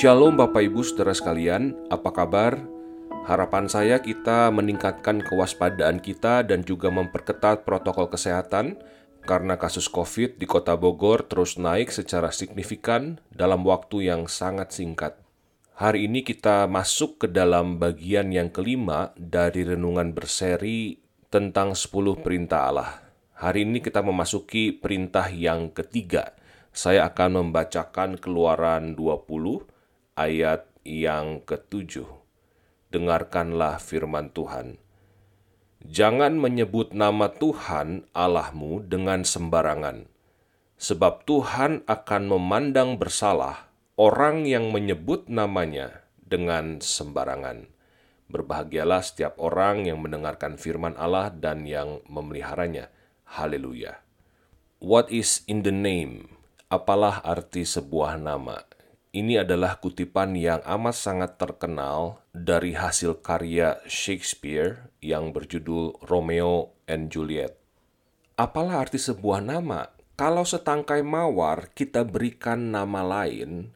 Shalom Bapak Ibu Saudara sekalian, apa kabar? Harapan saya kita meningkatkan kewaspadaan kita dan juga memperketat protokol kesehatan karena kasus COVID di Kota Bogor terus naik secara signifikan dalam waktu yang sangat singkat. Hari ini kita masuk ke dalam bagian yang kelima dari renungan berseri tentang 10 perintah Allah. Hari ini kita memasuki perintah yang ketiga. Saya akan membacakan keluaran 20 ayat yang ketujuh. Dengarkanlah firman Tuhan. Jangan menyebut nama Tuhan Allahmu dengan sembarangan, sebab Tuhan akan memandang bersalah orang yang menyebut namanya dengan sembarangan. Berbahagialah setiap orang yang mendengarkan firman Allah dan yang memeliharanya. Haleluya. What is in the name? Apalah arti sebuah nama? Ini adalah kutipan yang amat sangat terkenal dari hasil karya Shakespeare yang berjudul Romeo and Juliet. Apalah arti sebuah nama? Kalau setangkai mawar kita berikan nama lain,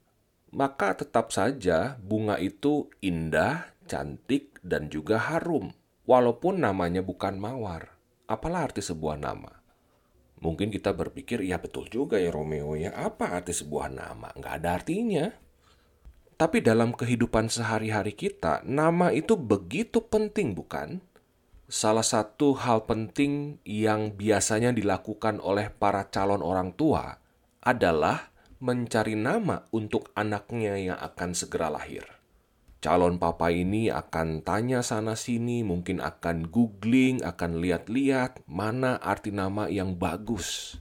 maka tetap saja bunga itu indah, cantik, dan juga harum, walaupun namanya bukan mawar. Apalah arti sebuah nama? Mungkin kita berpikir, ya betul juga ya Romeo ya, apa arti sebuah nama? Nggak ada artinya. Tapi dalam kehidupan sehari-hari kita, nama itu begitu penting bukan? Salah satu hal penting yang biasanya dilakukan oleh para calon orang tua adalah mencari nama untuk anaknya yang akan segera lahir calon papa ini akan tanya sana-sini, mungkin akan googling, akan lihat-lihat mana arti nama yang bagus.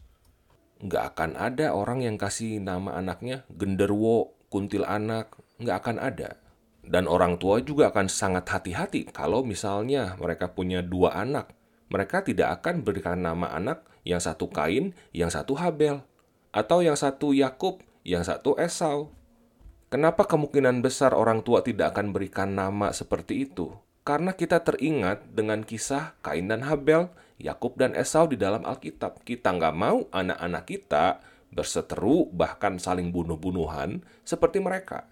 Nggak akan ada orang yang kasih nama anaknya genderwo, kuntil anak, nggak akan ada. Dan orang tua juga akan sangat hati-hati kalau misalnya mereka punya dua anak. Mereka tidak akan berikan nama anak yang satu Kain, yang satu Habel. Atau yang satu Yakub, yang satu Esau. Kenapa kemungkinan besar orang tua tidak akan berikan nama seperti itu? Karena kita teringat dengan kisah Kain dan Habel, Yakub dan Esau di dalam Alkitab. Kita nggak mau anak-anak kita berseteru bahkan saling bunuh-bunuhan seperti mereka.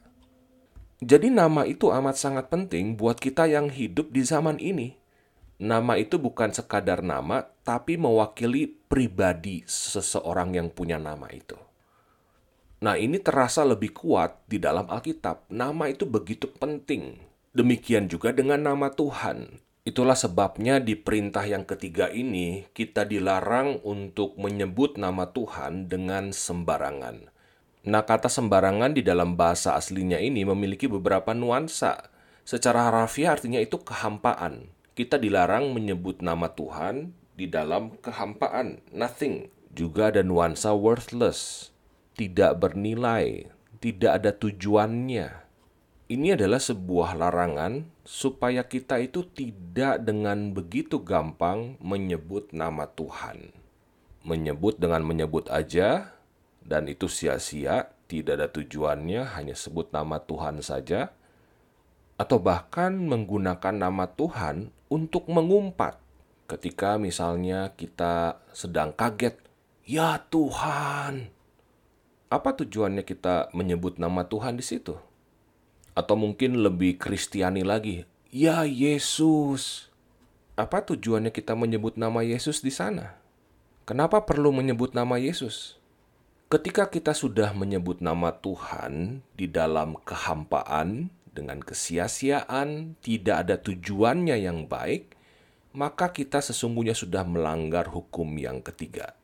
Jadi nama itu amat sangat penting buat kita yang hidup di zaman ini. Nama itu bukan sekadar nama, tapi mewakili pribadi seseorang yang punya nama itu. Nah, ini terasa lebih kuat di dalam Alkitab. Nama itu begitu penting. Demikian juga dengan nama Tuhan. Itulah sebabnya di perintah yang ketiga ini kita dilarang untuk menyebut nama Tuhan dengan sembarangan. Nah, kata sembarangan di dalam bahasa aslinya ini memiliki beberapa nuansa. Secara harafiah artinya itu kehampaan. Kita dilarang menyebut nama Tuhan di dalam kehampaan, nothing. Juga ada nuansa worthless, tidak bernilai, tidak ada tujuannya. Ini adalah sebuah larangan supaya kita itu tidak dengan begitu gampang menyebut nama Tuhan. Menyebut dengan menyebut aja, dan itu sia-sia, tidak ada tujuannya, hanya sebut nama Tuhan saja, atau bahkan menggunakan nama Tuhan untuk mengumpat. Ketika misalnya kita sedang kaget, "Ya Tuhan!" Apa tujuannya kita menyebut nama Tuhan di situ? Atau mungkin lebih kristiani lagi, ya Yesus. Apa tujuannya kita menyebut nama Yesus di sana? Kenapa perlu menyebut nama Yesus? Ketika kita sudah menyebut nama Tuhan di dalam kehampaan dengan kesia-siaan, tidak ada tujuannya yang baik, maka kita sesungguhnya sudah melanggar hukum yang ketiga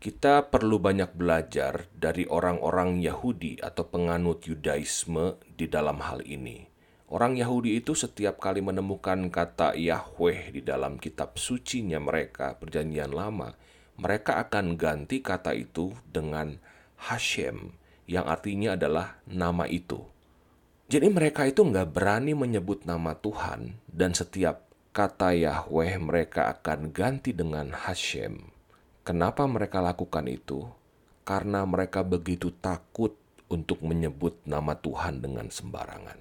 kita perlu banyak belajar dari orang-orang Yahudi atau penganut Yudaisme di dalam hal ini. Orang Yahudi itu setiap kali menemukan kata Yahweh di dalam kitab sucinya mereka, perjanjian lama, mereka akan ganti kata itu dengan Hashem, yang artinya adalah nama itu. Jadi mereka itu nggak berani menyebut nama Tuhan, dan setiap kata Yahweh mereka akan ganti dengan Hashem Kenapa mereka lakukan itu? Karena mereka begitu takut untuk menyebut nama Tuhan dengan sembarangan.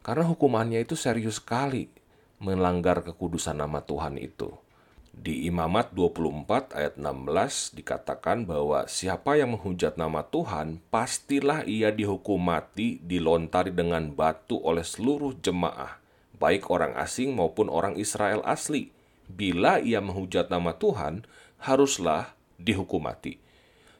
Karena hukumannya itu serius sekali melanggar kekudusan nama Tuhan itu. Di Imamat 24 ayat 16 dikatakan bahwa siapa yang menghujat nama Tuhan, pastilah ia dihukum mati dilontari dengan batu oleh seluruh jemaah, baik orang asing maupun orang Israel asli. Bila ia menghujat nama Tuhan, haruslah dihukum mati.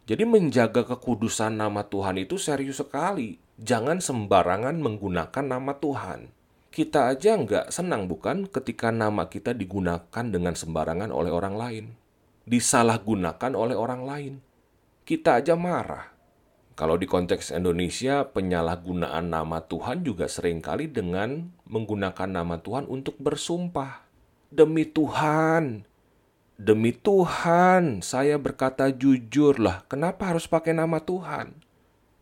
Jadi menjaga kekudusan nama Tuhan itu serius sekali. Jangan sembarangan menggunakan nama Tuhan. Kita aja nggak senang bukan ketika nama kita digunakan dengan sembarangan oleh orang lain. Disalahgunakan oleh orang lain. Kita aja marah. Kalau di konteks Indonesia, penyalahgunaan nama Tuhan juga sering kali dengan menggunakan nama Tuhan untuk bersumpah. Demi Tuhan, demi Tuhan, saya berkata jujur lah, kenapa harus pakai nama Tuhan?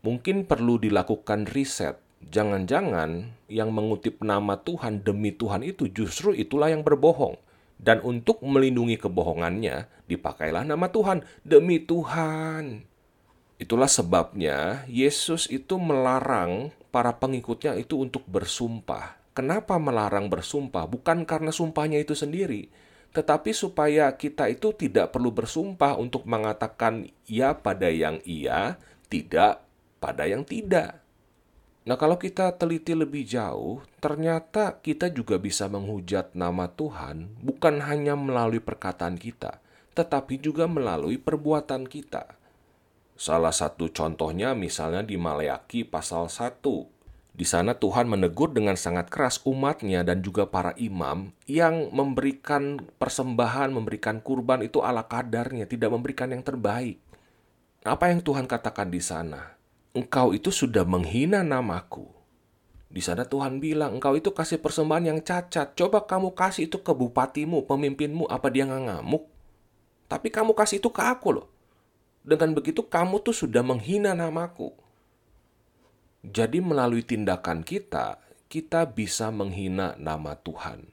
Mungkin perlu dilakukan riset Jangan-jangan yang mengutip nama Tuhan demi Tuhan itu justru itulah yang berbohong. Dan untuk melindungi kebohongannya, dipakailah nama Tuhan demi Tuhan. Itulah sebabnya Yesus itu melarang para pengikutnya itu untuk bersumpah. Kenapa melarang bersumpah? Bukan karena sumpahnya itu sendiri, tetapi supaya kita itu tidak perlu bersumpah untuk mengatakan ya pada yang iya, tidak pada yang tidak. Nah, kalau kita teliti lebih jauh, ternyata kita juga bisa menghujat nama Tuhan bukan hanya melalui perkataan kita, tetapi juga melalui perbuatan kita. Salah satu contohnya misalnya di Maleaki pasal 1. Di sana Tuhan menegur dengan sangat keras umatnya dan juga para imam yang memberikan persembahan, memberikan kurban itu ala kadarnya, tidak memberikan yang terbaik. Apa yang Tuhan katakan di sana? engkau itu sudah menghina namaku. Di sana Tuhan bilang, engkau itu kasih persembahan yang cacat. Coba kamu kasih itu ke bupatimu, pemimpinmu, apa dia nggak ngamuk? Tapi kamu kasih itu ke aku loh. Dengan begitu kamu tuh sudah menghina namaku. Jadi melalui tindakan kita, kita bisa menghina nama Tuhan.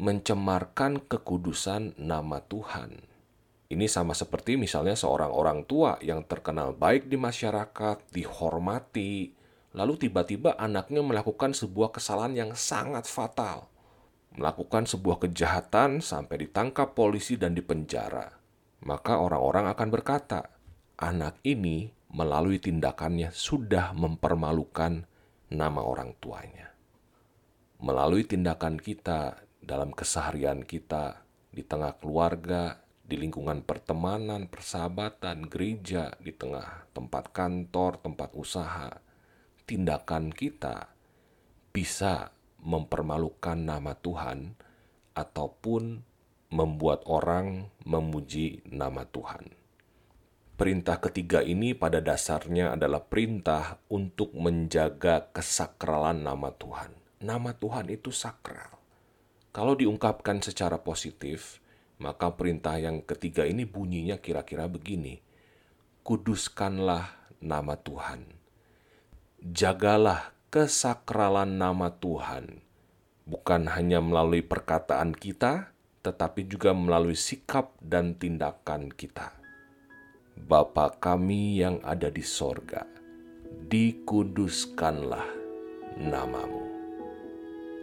Mencemarkan kekudusan nama Tuhan. Ini sama seperti misalnya seorang orang tua yang terkenal baik di masyarakat, dihormati, lalu tiba-tiba anaknya melakukan sebuah kesalahan yang sangat fatal. Melakukan sebuah kejahatan sampai ditangkap polisi dan dipenjara. Maka orang-orang akan berkata, anak ini melalui tindakannya sudah mempermalukan nama orang tuanya. Melalui tindakan kita dalam keseharian kita di tengah keluarga, di lingkungan pertemanan, persahabatan, gereja, di tengah tempat kantor, tempat usaha, tindakan kita bisa mempermalukan nama Tuhan ataupun membuat orang memuji nama Tuhan. Perintah ketiga ini pada dasarnya adalah perintah untuk menjaga kesakralan nama Tuhan. Nama Tuhan itu sakral. Kalau diungkapkan secara positif, maka perintah yang ketiga ini bunyinya kira-kira begini. Kuduskanlah nama Tuhan. Jagalah kesakralan nama Tuhan. Bukan hanya melalui perkataan kita, tetapi juga melalui sikap dan tindakan kita. Bapa kami yang ada di sorga, dikuduskanlah namamu.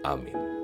Amin.